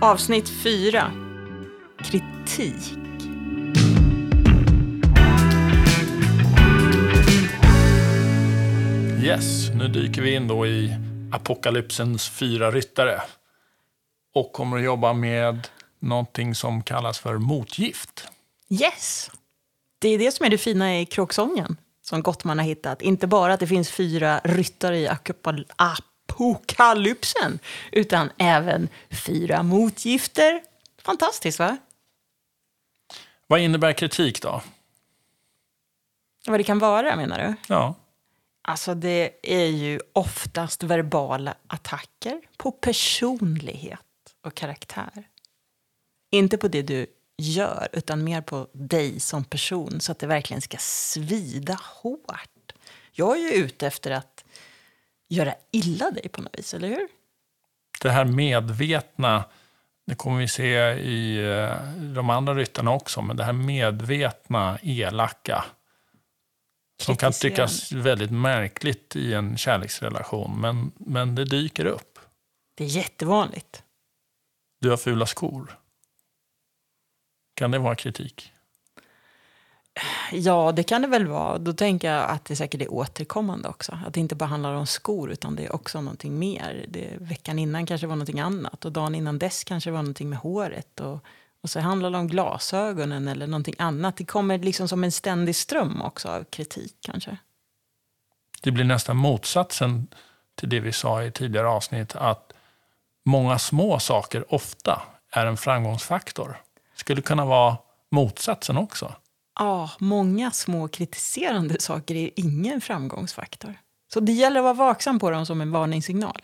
Avsnitt 4. Kritik. Yes, nu dyker vi in då i apokalypsens fyra ryttare. Och kommer att jobba med någonting som kallas för motgift. Yes! Det är det som är det fina i kråksången som Gottman har hittat. Inte bara att det finns fyra ryttare i apokalypsen, utan även fyra motgifter. Fantastiskt, va? Vad innebär kritik då? Vad det kan vara, menar du? Ja, Alltså, det är ju oftast verbala attacker på personlighet och karaktär. Inte på det du gör, utan mer på dig som person så att det verkligen ska svida hårt. Jag är ju ute efter att göra illa dig på något vis, eller hur? det här medvetna, det kommer vi se i eh, de andra ryttarna också, men det här medvetna, elaka, som kan tyckas väldigt märkligt i en kärleksrelation, men, men det dyker upp. Det är jättevanligt. Du har fula skor. Kan det vara kritik? Ja, det kan det väl vara. Då tänker jag att det säkert är återkommande också. Att det inte bara handlar om skor, utan det är också någonting mer. Det, veckan innan kanske var någonting annat och dagen innan dess kanske var någonting med håret. Och, och så handlar det om glasögonen eller någonting annat. Det kommer liksom som en ständig ström också av kritik kanske. Det blir nästan motsatsen till det vi sa i tidigare avsnitt, att många små saker ofta är en framgångsfaktor. Skulle kunna vara motsatsen också. Ja, många små kritiserande saker är ingen framgångsfaktor. Så det gäller att vara vaksam på dem som en varningssignal.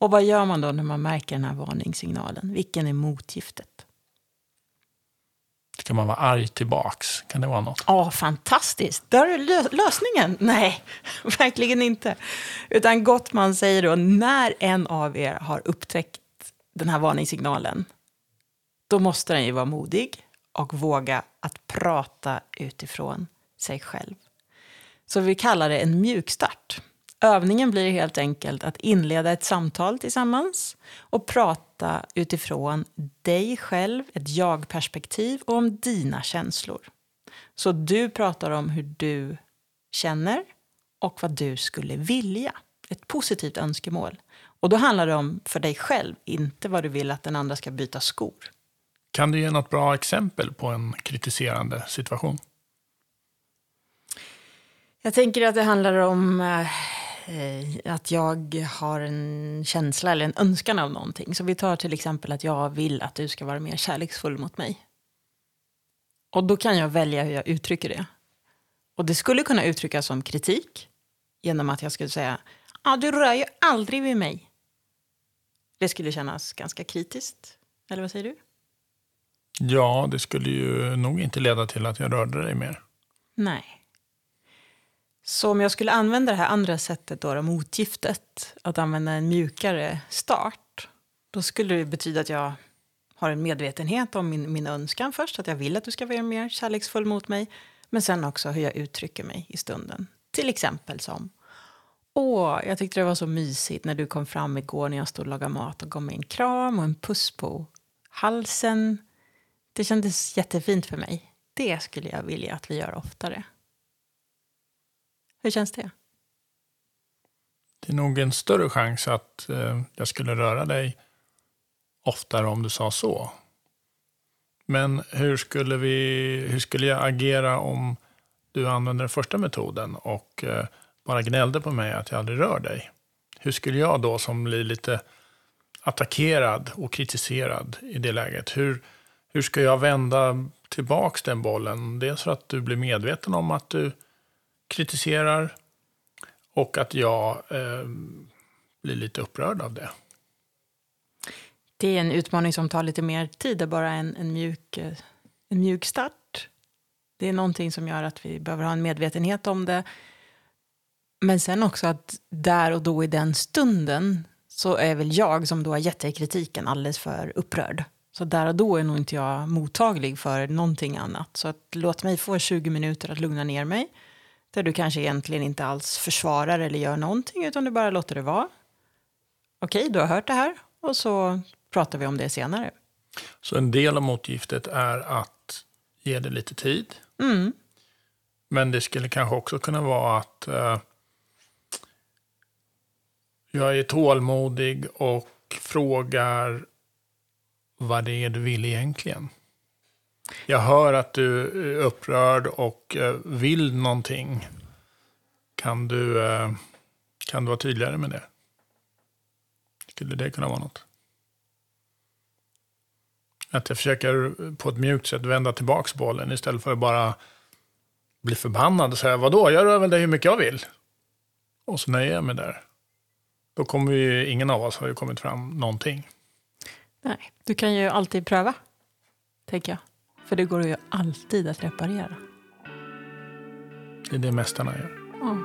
Och vad gör man då när man märker den här varningssignalen? Vilken är motgiftet? Ska man vara arg tillbaks? Kan det vara något? Ja, fantastiskt. Där är lö- lösningen. Nej, verkligen inte. Utan Gottman säger då, när en av er har upptäckt den här varningssignalen, då måste den ju vara modig och våga att prata utifrån sig själv. Så vi kallar det en mjukstart. Övningen blir helt enkelt att inleda ett samtal tillsammans och prata utifrån dig själv, ett jag-perspektiv och om dina känslor. Så du pratar om hur du känner och vad du skulle vilja. Ett positivt önskemål. Och då handlar det om för dig själv, inte vad du vill att den andra ska byta skor. Kan du ge något bra exempel på en kritiserande situation? Jag tänker att det handlar om eh, att jag har en känsla eller en önskan av någonting. Så vi tar till exempel att jag vill att du ska vara mer kärleksfull mot mig. Och då kan jag välja hur jag uttrycker det. Och det skulle kunna uttryckas som kritik genom att jag skulle säga ah, du rör ju aldrig vid mig. Det skulle kännas ganska kritiskt. Eller vad säger du? Ja, det skulle ju nog inte leda till att jag rörde dig mer. Nej. Så om jag skulle använda det här andra sättet, då, motgiftet, att använda en mjukare start, då skulle det betyda att jag har en medvetenhet om min, min önskan först, att jag vill att du ska vara mer kärleksfull mot mig, men sen också hur jag uttrycker mig i stunden. Till exempel som Åh, jag tyckte det var så mysigt när du kom fram igår när jag stod och lagade mat och gav mig en kram och en puss på halsen. Det kändes jättefint för mig. Det skulle jag vilja att vi gör oftare. Hur känns det? Det är nog en större chans att eh, jag skulle röra dig oftare om du sa så. Men hur skulle, vi, hur skulle jag agera om du använde den första metoden och eh, bara gnällde på mig att jag aldrig rör dig? Hur skulle jag då som blir lite attackerad och kritiserad i det läget, hur, hur ska jag vända tillbaks den bollen? Dels för att du blir medveten om att du kritiserar och att jag eh, blir lite upprörd av det. Det är en utmaning som tar lite mer tid, det är bara en, en, mjuk, eh, en mjuk start. Det är någonting som gör att vi behöver ha en medvetenhet om det. Men sen också att där och då i den stunden så är väl jag som då har gett dig kritiken alldeles för upprörd. Så där och då är nog inte jag mottaglig för någonting annat. Så att låt mig få 20 minuter att lugna ner mig. Där du kanske egentligen inte alls försvarar eller gör någonting utan du bara låter det vara. Okej, du har hört det här och så pratar vi om det senare. Så en del av motgiftet är att ge det lite tid. Mm. Men det skulle kanske också kunna vara att eh, jag är tålmodig och frågar vad det är du vill egentligen. Jag hör att du är upprörd och eh, vill någonting. Kan du, eh, kan du vara tydligare med det? Skulle det kunna vara något? Att jag försöker på ett mjukt sätt vända tillbaka bollen istället för att bara bli förbannad och säga vadå, jag rör väl dig hur mycket jag vill. Och så nöjer jag mig där. Då kommer ju ingen av oss ha ju kommit fram någonting. Nej, du kan ju alltid pröva, tänker jag. För det går ju alltid att reparera. Det är det mästarna gör. Ja.